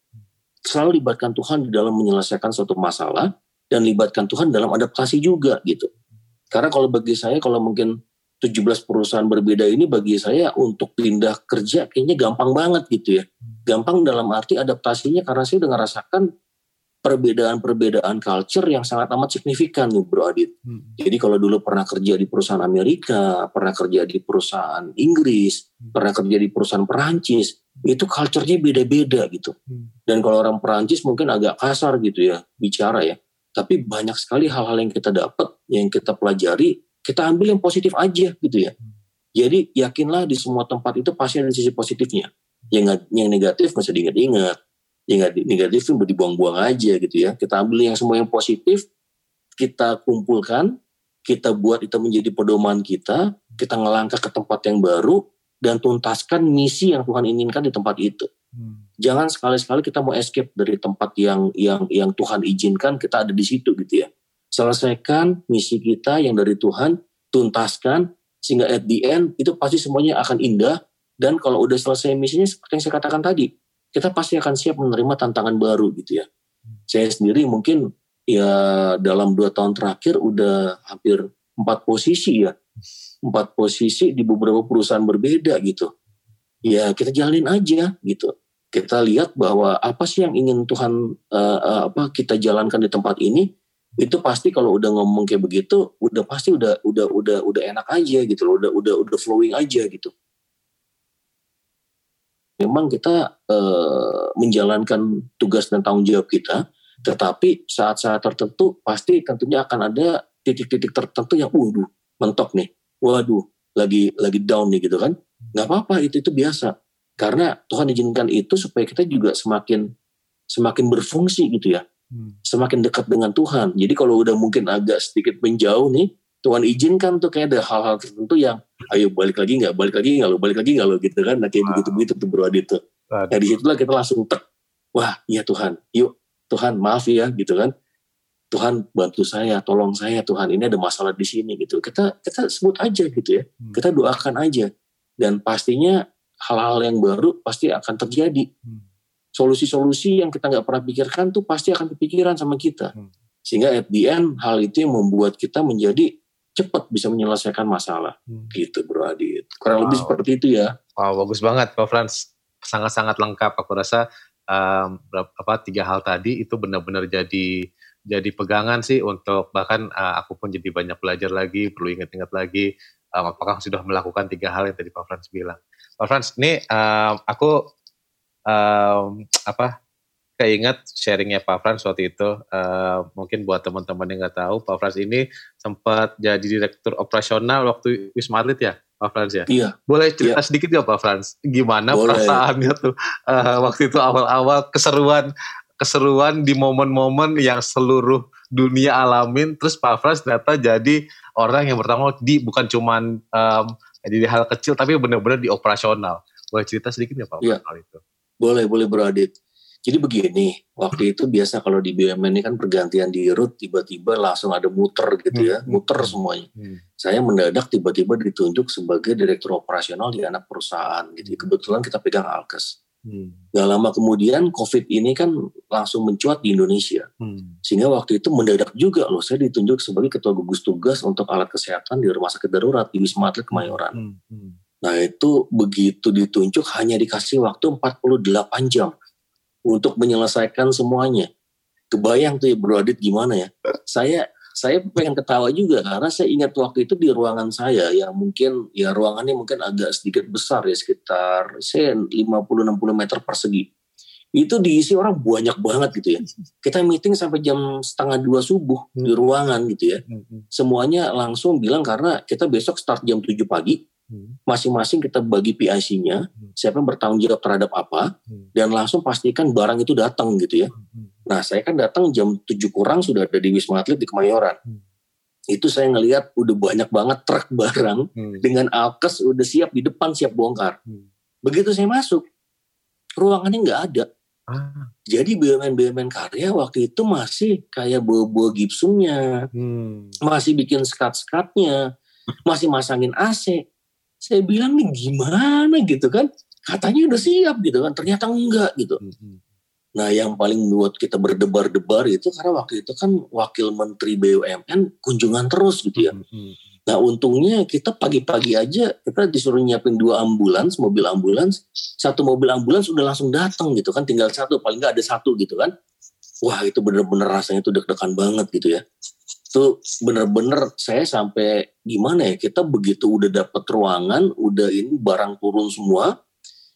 Speaker 2: Selalu libatkan Tuhan di dalam menyelesaikan suatu masalah dan libatkan Tuhan dalam adaptasi juga gitu. Karena kalau bagi saya kalau mungkin 17 perusahaan berbeda ini bagi saya untuk pindah kerja kayaknya gampang banget gitu ya. Gampang dalam arti adaptasinya karena saya udah ngerasakan perbedaan-perbedaan culture yang sangat amat signifikan nih Bro Adit. Hmm. Jadi kalau dulu pernah kerja di perusahaan Amerika, pernah kerja di perusahaan Inggris, hmm. pernah kerja di perusahaan Perancis, itu culture-nya beda-beda gitu. Hmm. Dan kalau orang Perancis mungkin agak kasar gitu ya bicara ya. Tapi banyak sekali hal-hal yang kita dapat, yang kita pelajari, kita ambil yang positif aja gitu ya. Jadi yakinlah di semua tempat itu pasti ada sisi positifnya. Yang yang negatif masih diingat-ingat. Yang negatif itu dibuang-buang aja gitu ya. Kita ambil yang semua yang positif, kita kumpulkan, kita buat itu menjadi pedoman kita, kita ngelangkah ke tempat yang baru, dan tuntaskan misi yang Tuhan inginkan di tempat itu. Hmm. Jangan sekali-sekali kita mau escape dari tempat yang yang yang Tuhan izinkan kita ada di situ gitu ya. Selesaikan misi kita yang dari Tuhan, tuntaskan sehingga at the end itu pasti semuanya akan indah dan kalau udah selesai misinya seperti yang saya katakan tadi, kita pasti akan siap menerima tantangan baru gitu ya. Saya sendiri mungkin ya dalam dua tahun terakhir udah hampir empat posisi ya, empat posisi di beberapa perusahaan berbeda gitu. Ya kita jalanin aja gitu kita lihat bahwa apa sih yang ingin Tuhan uh, uh, apa kita jalankan di tempat ini itu pasti kalau udah ngomong kayak begitu udah pasti udah udah udah udah enak aja gitu loh udah udah udah flowing aja gitu memang kita uh, menjalankan tugas dan tanggung jawab kita tetapi saat-saat tertentu pasti tentunya akan ada titik-titik tertentu yang waduh mentok nih waduh lagi lagi down nih gitu kan nggak apa-apa itu itu biasa karena Tuhan izinkan itu supaya kita juga semakin semakin berfungsi gitu ya. Hmm. Semakin dekat dengan Tuhan. Jadi kalau udah mungkin agak sedikit menjauh nih, Tuhan izinkan tuh kayak ada hal-hal tertentu yang ayo balik lagi nggak, balik lagi nggak lo, balik lagi nggak lo gitu kan. Nah kayak begitu-begitu tuh bro itu. Nah di situlah kita langsung tek, wah iya Tuhan, yuk Tuhan maaf ya gitu kan. Tuhan bantu saya, tolong saya Tuhan ini ada masalah di sini gitu. Kita kita sebut aja gitu ya. Hmm. Kita doakan aja dan pastinya hal-hal yang baru pasti akan terjadi. Hmm. Solusi-solusi yang kita nggak pernah pikirkan tuh pasti akan kepikiran sama kita. Hmm. Sehingga at the end hal itu yang membuat kita menjadi cepat bisa menyelesaikan masalah. Hmm. Gitu Bro Adit. Kurang wow. lebih seperti itu ya.
Speaker 1: Wow, bagus banget Pak Frans. Sangat-sangat lengkap. Aku rasa um, apa tiga hal tadi itu benar-benar jadi jadi pegangan sih untuk bahkan uh, aku pun jadi banyak belajar lagi, perlu ingat-ingat lagi um, apakah sudah melakukan tiga hal yang tadi Pak Frans bilang. Pak Frans, ini um, aku um, apa keinget sharingnya Pak Frans waktu itu. Uh, mungkin buat teman-teman yang nggak tahu, Pak Frans ini sempat jadi direktur operasional waktu Wisma Atlet ya, Pak Frans ya.
Speaker 2: Iya.
Speaker 1: Boleh cerita iya. sedikit ya Pak Frans, gimana Boleh. perasaannya tuh uh, waktu itu awal-awal keseruan keseruan di momen-momen yang seluruh dunia alamin terus Pak Frans ternyata jadi orang yang bertanggung di bukan cuman um, di hal kecil tapi benar-benar di operasional boleh cerita sedikit nggak Pak
Speaker 2: ya. hal itu boleh boleh beradit jadi begini waktu itu biasa kalau di BUMN ini kan pergantian di root tiba-tiba langsung ada muter gitu ya hmm. muter semuanya hmm. saya mendadak tiba-tiba ditunjuk sebagai direktur operasional di anak perusahaan gitu kebetulan kita pegang Alkes Hmm. Gak lama kemudian COVID ini kan langsung mencuat di Indonesia. Hmm. Sehingga waktu itu mendadak juga loh saya ditunjuk sebagai ketua gugus tugas untuk alat kesehatan di rumah sakit darurat di Wisma Atlet Kemayoran. Hmm. Hmm. Nah itu begitu ditunjuk hanya dikasih waktu 48 jam untuk menyelesaikan semuanya. Kebayang tuh ya Bro Adit gimana ya. Saya saya pengen ketawa juga karena saya ingat waktu itu di ruangan saya yang mungkin ya ruangannya mungkin agak sedikit besar ya sekitar saya 50-60 meter persegi itu diisi orang banyak banget gitu ya kita meeting sampai jam setengah dua subuh hmm. di ruangan gitu ya hmm, hmm. semuanya langsung bilang karena kita besok start jam 7 pagi hmm. Masing-masing kita bagi PIC-nya siapa yang bertanggung jawab terhadap apa dan langsung pastikan barang itu datang gitu ya Nah saya kan datang jam 7 kurang sudah ada di Wisma Atlet di Kemayoran. Hmm. Itu saya ngelihat udah banyak banget truk barang hmm. dengan alkes udah siap di depan siap bongkar. Hmm. Begitu saya masuk, ruangannya nggak ada. Ah. Jadi BUMN-BUMN karya waktu itu masih kayak bawa-bawa gipsumnya, hmm. masih bikin skat-skatnya, masih masangin AC. Saya bilang nih gimana gitu kan? Katanya udah siap gitu kan, ternyata enggak gitu. Hmm. hmm. Nah yang paling membuat kita berdebar-debar itu karena waktu itu kan wakil menteri BUMN kunjungan terus gitu ya. Hmm, hmm. Nah untungnya kita pagi-pagi aja kita disuruh nyiapin dua ambulans, mobil ambulans, satu mobil ambulans udah langsung datang gitu kan, tinggal satu paling nggak ada satu gitu kan. Wah itu bener-bener rasanya tuh deg-degan banget gitu ya. Itu bener-bener saya sampai gimana ya kita begitu udah dapet ruangan, udah ini barang turun semua,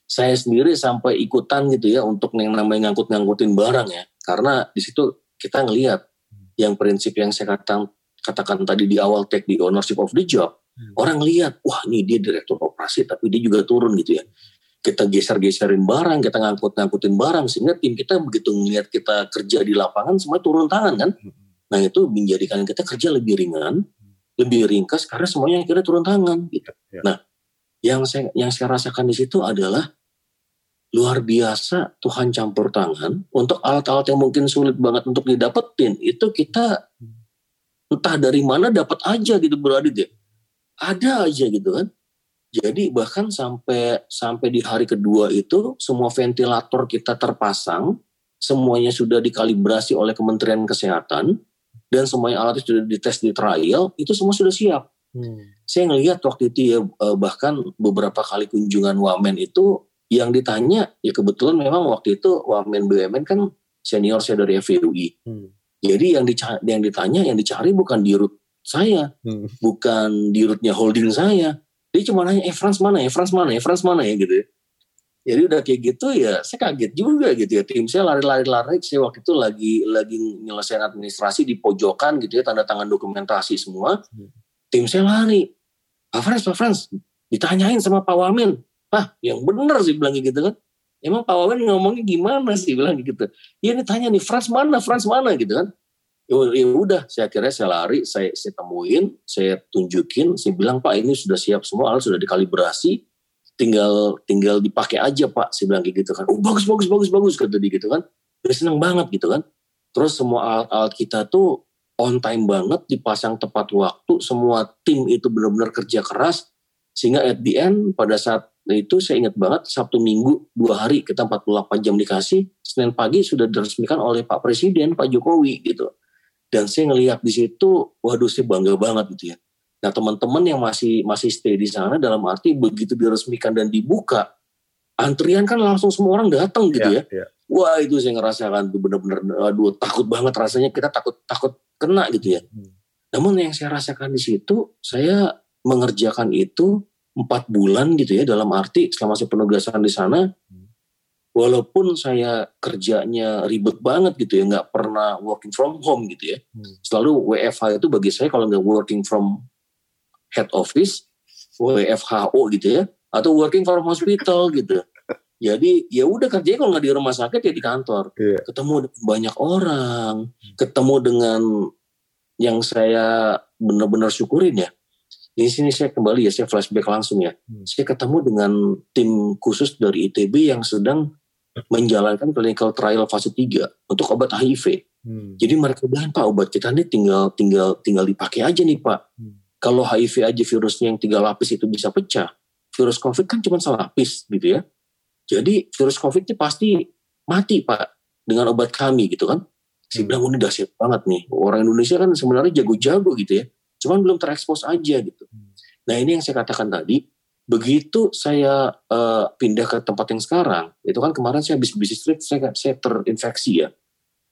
Speaker 2: saya sendiri sampai ikutan gitu ya untuk yang namanya ngangkut-ngangkutin barang ya. Karena di situ kita ngelihat yang prinsip yang saya katakan, katakan tadi di awal take the ownership of the job. Hmm. Orang lihat, wah ini dia direktur operasi tapi dia juga turun gitu ya. Kita geser-geserin barang, kita ngangkut-ngangkutin barang sehingga tim kita begitu ngelihat kita kerja di lapangan semua turun tangan kan. Hmm. Nah itu menjadikan kita kerja lebih ringan, lebih ringkas karena semuanya kita turun tangan gitu. Ya. Nah, yang saya yang saya rasakan di situ adalah luar biasa Tuhan campur tangan untuk alat-alat yang mungkin sulit banget untuk didapetin itu kita entah dari mana dapat aja gitu berada deh ada aja gitu kan jadi bahkan sampai sampai di hari kedua itu semua ventilator kita terpasang semuanya sudah dikalibrasi oleh Kementerian Kesehatan dan semuanya alat sudah dites di trial itu semua sudah siap hmm. saya ngelihat waktu itu ya eh, bahkan beberapa kali kunjungan wamen itu yang ditanya ya kebetulan memang waktu itu Wamen BUMN kan senior saya dari FUI. Hmm. Jadi yang dicari, yang ditanya yang dicari bukan di root saya, hmm. bukan di rootnya holding saya. Dia cuma nanya, eh France mana ya, France mana ya, France mana ya gitu ya. Jadi udah kayak gitu ya, saya kaget juga gitu ya. Tim saya lari-lari-lari, saya waktu itu lagi lagi nyelesain administrasi di pojokan gitu ya, tanda tangan dokumentasi semua. Tim saya lari. Pak Frans, Pak Frans, ditanyain sama Pak Wamen, ah yang benar sih bilang gitu kan emang Pak Wawan ngomongnya gimana sih bilang gitu ya ini tanya nih Frans mana Frans mana gitu kan ya, ya udah saya kira saya lari saya, saya temuin saya tunjukin saya bilang Pak ini sudah siap semua alat sudah dikalibrasi tinggal tinggal dipakai aja Pak. Saya bilang gitu kan. Oh bagus bagus bagus bagus kata dia gitu kan. Dia seneng banget gitu kan. Terus semua alat-alat kita tuh on time banget dipasang tepat waktu semua tim itu benar-benar kerja keras. Sehingga at the end pada saat itu saya ingat banget Sabtu Minggu dua hari kita 48 jam dikasih, Senin pagi sudah diresmikan oleh Pak Presiden Pak Jokowi gitu. Dan saya ngelihat di situ, waduh saya bangga banget gitu ya. Nah teman-teman yang masih masih stay di sana dalam arti begitu diresmikan dan dibuka, antrian kan langsung semua orang datang gitu ya. ya. ya. Wah itu saya ngerasakan tuh bener-bener, aduh takut banget rasanya kita takut takut kena gitu ya. Hmm. Namun yang saya rasakan di situ, saya mengerjakan itu empat bulan gitu ya dalam arti selama saya penugasan di sana hmm. walaupun saya kerjanya ribet banget gitu ya nggak pernah working from home gitu ya hmm. selalu WFH itu bagi saya kalau nggak working from head office WFHO gitu ya atau working from hospital gitu jadi ya udah kerjanya kalau nggak di rumah sakit ya di kantor yeah. ketemu banyak orang ketemu dengan yang saya benar-benar syukurin ya di sini saya kembali ya, saya flashback langsung ya. Hmm. Saya ketemu dengan tim khusus dari ITB yang sedang menjalankan clinical trial fase 3 untuk obat HIV. Hmm. Jadi mereka bilang Pak obat kita ini tinggal tinggal tinggal dipakai aja nih Pak. Hmm. Kalau HIV aja virusnya yang tiga lapis itu bisa pecah, virus COVID kan cuma selapis gitu ya. Jadi virus COVID itu pasti mati Pak dengan obat kami gitu kan. Saya hmm. bilang ini dahsyat banget nih. Orang Indonesia kan sebenarnya jago-jago gitu ya cuman belum terekspos aja gitu. Hmm. Nah ini yang saya katakan tadi, begitu saya uh, pindah ke tempat yang sekarang, itu kan kemarin saya habis bisnis trip, saya, saya terinfeksi ya.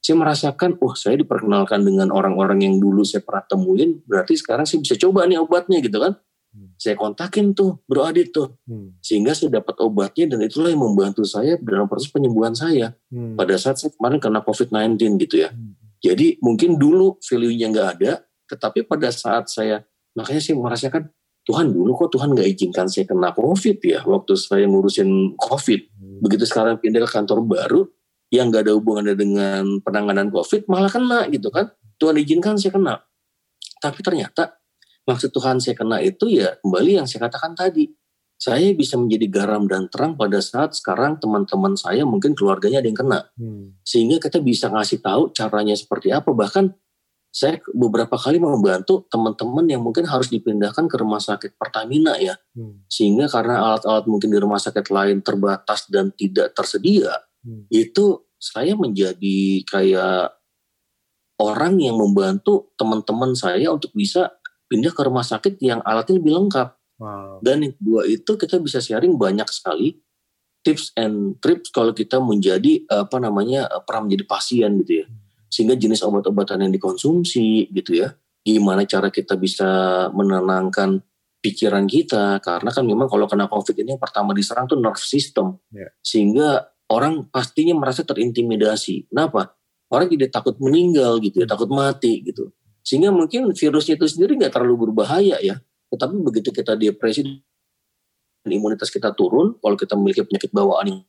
Speaker 2: Saya merasakan, wah oh, saya diperkenalkan dengan orang-orang yang dulu saya pernah temuin, berarti sekarang saya bisa coba nih obatnya gitu kan. Hmm. Saya kontakin tuh Bro Adit tuh, hmm. sehingga saya dapat obatnya dan itulah yang membantu saya dalam proses penyembuhan saya. Hmm. Pada saat saya kemarin kena COVID-19 gitu ya. Hmm. Jadi mungkin dulu value-nya nggak ada, tetapi pada saat saya, makanya saya merasakan, Tuhan dulu kok Tuhan nggak izinkan saya kena COVID ya, waktu saya ngurusin COVID. Hmm. Begitu sekarang pindah ke kantor baru, yang nggak ada hubungannya dengan penanganan COVID, malah kena gitu kan. Tuhan izinkan saya kena. Tapi ternyata maksud Tuhan saya kena itu ya kembali yang saya katakan tadi. Saya bisa menjadi garam dan terang pada saat sekarang teman-teman saya mungkin keluarganya ada yang kena. Hmm. Sehingga kita bisa ngasih tahu caranya seperti apa. Bahkan saya beberapa kali membantu teman-teman yang mungkin harus dipindahkan ke rumah sakit Pertamina ya. Hmm. Sehingga karena alat-alat mungkin di rumah sakit lain terbatas dan tidak tersedia, hmm. itu saya menjadi kayak orang yang membantu teman-teman saya untuk bisa pindah ke rumah sakit yang alatnya lebih lengkap. Wow. Dan yang kedua itu kita bisa sharing banyak sekali tips and trips kalau kita menjadi apa namanya pernah menjadi pasien gitu ya. Hmm sehingga jenis obat-obatan yang dikonsumsi gitu ya gimana cara kita bisa menenangkan pikiran kita karena kan memang kalau kena covid ini yang pertama diserang tuh nerve system yeah. sehingga orang pastinya merasa terintimidasi. Kenapa? Orang jadi takut meninggal gitu ya takut mati gitu. Sehingga mungkin virusnya itu sendiri nggak terlalu berbahaya ya. Tetapi begitu kita depresi dan imunitas kita turun kalau kita memiliki penyakit bawaan yang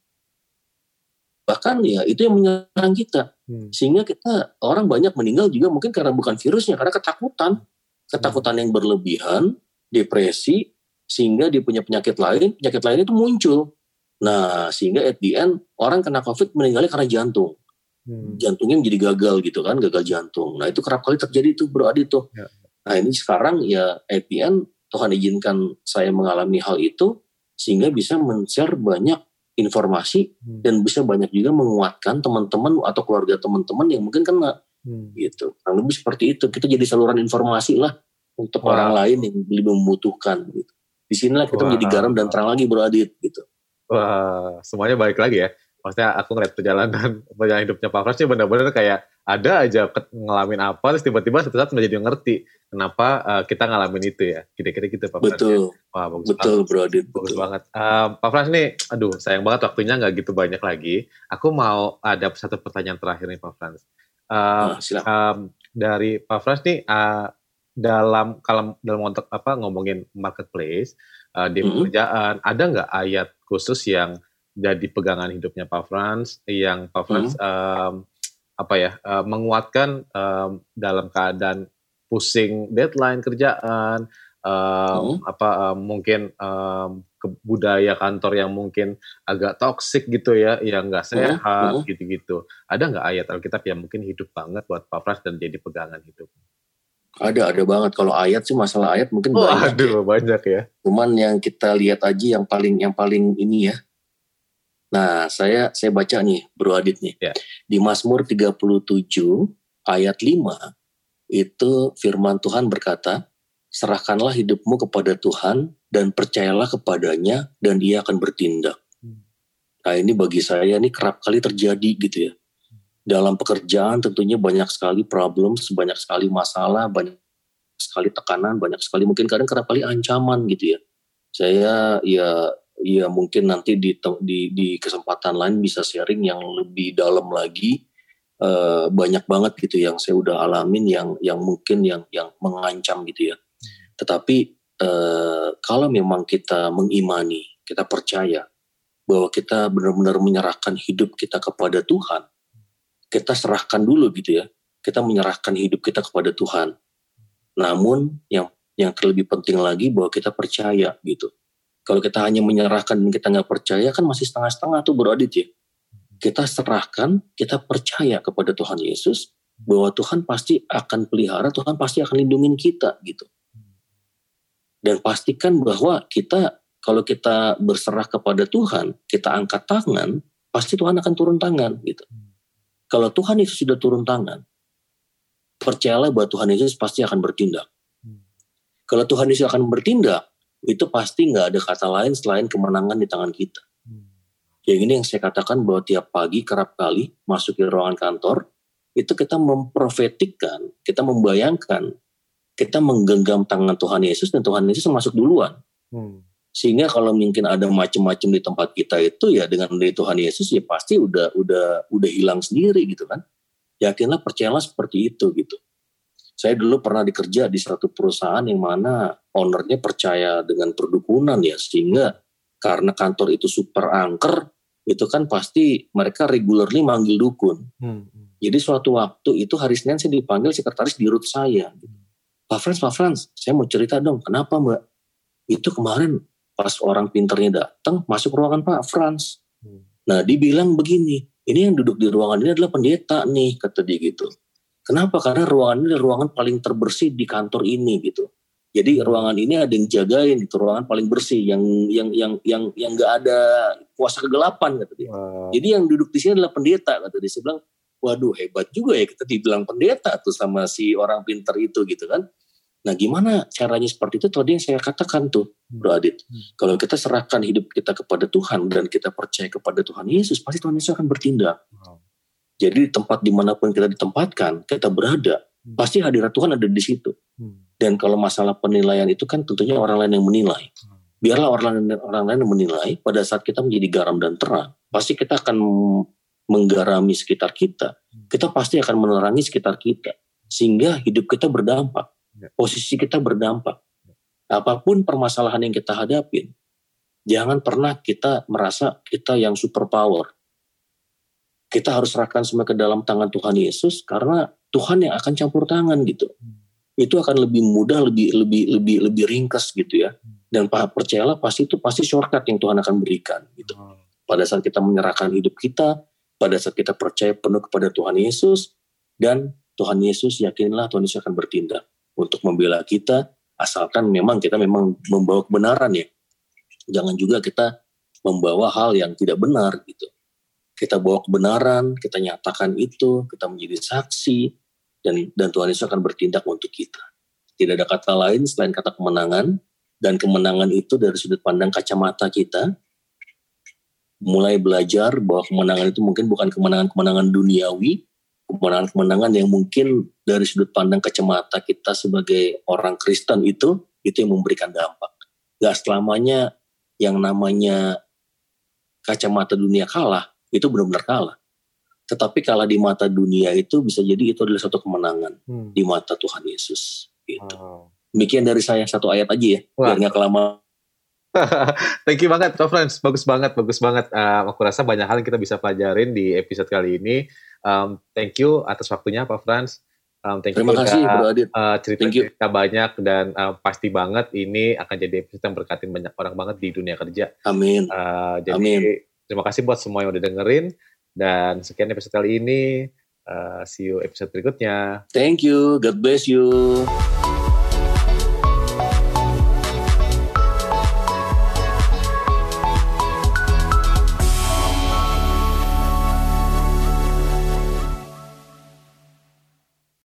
Speaker 2: bahkan ya itu yang menyerang kita. Hmm. sehingga kita orang banyak meninggal juga mungkin karena bukan virusnya karena ketakutan. Ketakutan yang berlebihan depresi sehingga dia punya penyakit lain penyakit lain itu muncul nah sehingga at the end orang kena covid meninggalnya karena jantung hmm. jantungnya menjadi gagal gitu kan gagal jantung nah itu kerap kali terjadi tuh bro Adi tuh ya. nah ini sekarang ya at the end Tuhan izinkan saya mengalami hal itu sehingga bisa men-share banyak informasi hmm. dan bisa banyak juga menguatkan teman-teman atau keluarga teman-teman yang mungkin kena hmm. gitu. Kurang lebih seperti itu. Kita jadi saluran informasi lah untuk wow. orang lain yang lebih membutuhkan gitu. Di sinilah kita wow. menjadi garam dan terang lagi Bro Adit gitu.
Speaker 1: Wah, semuanya balik lagi ya. Maksudnya aku ngeliat perjalanan perjalanan hidupnya Pak Frans benar-benar kayak ada aja ngalamin apa terus tiba-tiba satu saat menjadi ngerti kenapa uh, kita ngalamin itu ya kira-kira gitu Pak
Speaker 2: Frans betul ya. wah bagus betul banget. bro Adit
Speaker 1: bagus betul. banget uh, Pak Frans nih aduh sayang banget waktunya nggak gitu banyak lagi aku mau ada satu pertanyaan terakhir nih Pak Frans uh, nah, um, dari Pak Frans nih uh, dalam kalau dalam konteks apa ngomongin marketplace uh, di mm -hmm. pekerjaan ada nggak ayat khusus yang jadi pegangan hidupnya Pak Frans yang Pak Frans mm -hmm. um, apa ya uh, menguatkan um, dalam keadaan pusing deadline kerjaan um, hmm. apa um, mungkin um, budaya kantor yang mungkin agak toksik gitu ya yang nggak sehat hmm. gitu-gitu ada nggak ayat Alkitab yang mungkin hidup banget buat Pak Pras dan jadi pegangan hidup
Speaker 2: Ada, ada banget. Kalau ayat sih masalah ayat mungkin
Speaker 1: oh,
Speaker 2: banyak.
Speaker 1: Aduh, ya. banyak ya.
Speaker 2: Cuman yang kita lihat aja yang paling yang paling ini ya. Nah, saya saya baca nih, Bro Adit nih.
Speaker 1: Ya.
Speaker 2: Di Mazmur 37 ayat 5 itu firman Tuhan berkata, serahkanlah hidupmu kepada Tuhan dan percayalah kepadanya dan dia akan bertindak. Hmm. Nah ini bagi saya ini kerap kali terjadi gitu ya. Dalam pekerjaan tentunya banyak sekali problem, banyak sekali masalah, banyak sekali tekanan, banyak sekali mungkin kadang kerap kali ancaman gitu ya. Saya ya ya mungkin nanti di di, di kesempatan lain bisa sharing yang lebih dalam lagi uh, banyak banget gitu yang saya udah alamin yang yang mungkin yang yang mengancam gitu ya. Tetapi uh, kalau memang kita mengimani, kita percaya bahwa kita benar-benar menyerahkan hidup kita kepada Tuhan, kita serahkan dulu gitu ya. Kita menyerahkan hidup kita kepada Tuhan. Namun yang yang terlebih penting lagi bahwa kita percaya gitu. Kalau kita hanya menyerahkan dan kita nggak percaya kan masih setengah-setengah tuh bro Adit ya. Kita serahkan, kita percaya kepada Tuhan Yesus bahwa Tuhan pasti akan pelihara, Tuhan pasti akan lindungin kita gitu. Dan pastikan bahwa kita kalau kita berserah kepada Tuhan, kita angkat tangan, pasti Tuhan akan turun tangan gitu. Kalau Tuhan Yesus sudah turun tangan, percayalah bahwa Tuhan Yesus pasti akan bertindak. Hmm. Kalau Tuhan Yesus akan bertindak, itu pasti nggak ada kata lain selain kemenangan di tangan kita. Hmm. Yang ini yang saya katakan bahwa tiap pagi kerap kali masuk ke ruangan kantor, itu kita memprofetikkan, kita membayangkan, kita menggenggam tangan Tuhan Yesus dan Tuhan Yesus masuk duluan. Hmm. Sehingga kalau mungkin ada macam-macam di tempat kita itu ya dengan dari Tuhan Yesus ya pasti udah udah udah hilang sendiri gitu kan. Yakinlah percayalah seperti itu gitu. Saya dulu pernah dikerja di satu perusahaan yang mana ownernya percaya dengan perdukunan ya sehingga karena kantor itu super angker itu kan pasti mereka regularly manggil dukun. Hmm. hmm. Jadi suatu waktu itu hari Senin saya dipanggil sekretaris di root saya. Pak Frans, Pak Frans, saya mau cerita dong, kenapa Mbak? Itu kemarin pas orang pinternya datang masuk ruangan Pak Frans. Hmm. Nah dibilang begini, ini yang duduk di ruangan ini adalah pendeta nih kata dia gitu. Kenapa? Karena ruangan ini ruangan paling terbersih di kantor ini gitu. Jadi hmm. ruangan ini ada yang jagain itu ruangan paling bersih yang yang yang yang yang nggak ada kuasa kegelapan kata dia. Wow. Jadi yang duduk di sini adalah pendeta kata dia. Saya bilang, waduh hebat juga ya kita dibilang pendeta tuh sama si orang pinter itu gitu kan. Nah gimana caranya seperti itu tadi yang saya katakan tuh hmm. Bro Adit. Hmm. Kalau kita serahkan hidup kita kepada Tuhan dan kita percaya kepada Tuhan Yesus, pasti Tuhan Yesus akan bertindak. Wow. Jadi di tempat di mana pun kita ditempatkan, kita berada, hmm. pasti hadirat Tuhan ada di situ. Hmm. Dan kalau masalah penilaian itu kan tentunya orang lain yang menilai. Hmm. Biarlah orang lain, orang lain yang menilai pada saat kita menjadi garam dan terang. Pasti kita akan menggarami sekitar kita. Hmm. Kita pasti akan menerangi sekitar kita. Sehingga hidup kita berdampak. Posisi kita berdampak. Apa pun permasalahan yang kita hadapin, jangan pernah kita merasa kita yang super power. Kita harus serahkan semua ke dalam tangan Tuhan Yesus karena Tuhan yang akan campur tangan gitu. Hmm. Itu akan lebih mudah, lebih lebih lebih lebih ringkas gitu ya. Hmm. Dan percayalah pasti itu pasti shortcut yang Tuhan akan berikan gitu. Hmm. Pada saat kita menyerahkan hidup kita, pada saat kita percaya penuh kepada Tuhan Yesus dan Tuhan Yesus yakinlah Tuhan Yesus akan bertindak untuk membela kita asalkan memang kita memang membawa kebenaran ya. Jangan juga kita membawa hal yang tidak benar gitu. Kita bawa kebenaran kita nyatakan itu kita menjadi saksi dan dan Tuhan Yesus akan bertindak untuk kita. Tidak ada kata lain selain kata kemenangan dan kemenangan itu dari sudut pandang kacamata kita. Mulai belajar bahwa kemenangan itu mungkin bukan kemenangan-kemenangan duniawi kemenangan-kemenangan yang mungkin dari sudut pandang kacamata kita sebagai orang Kristen itu itu yang memberikan dampak. Gak selamanya yang namanya kacamata dunia kalah itu benar-benar kalah. Tetapi kalau di mata dunia itu bisa jadi itu adalah satu kemenangan hmm. di mata Tuhan Yesus. Gitu. Oh. Demikian dari saya satu ayat aja ya, Wah. biar nggak kelamaan.
Speaker 1: Thank you banget, Frans. Bagus banget, bagus banget. Uh, aku rasa banyak hal yang kita bisa pelajarin di episode kali ini. Um, thank you atas waktunya Pak Frans. Um, thank
Speaker 2: Terima
Speaker 1: you
Speaker 2: kasih Bro Adit.
Speaker 1: Uh, cerita-cerita banyak dan uh, pasti banget ini akan jadi episode yang berkatin banyak orang banget di dunia kerja.
Speaker 2: Amin.
Speaker 1: Uh, jadi
Speaker 2: Amin.
Speaker 1: terima kasih buat semua yang udah dengerin dan sekian episode kali ini. Uh, see you episode berikutnya.
Speaker 2: Thank you. God bless you.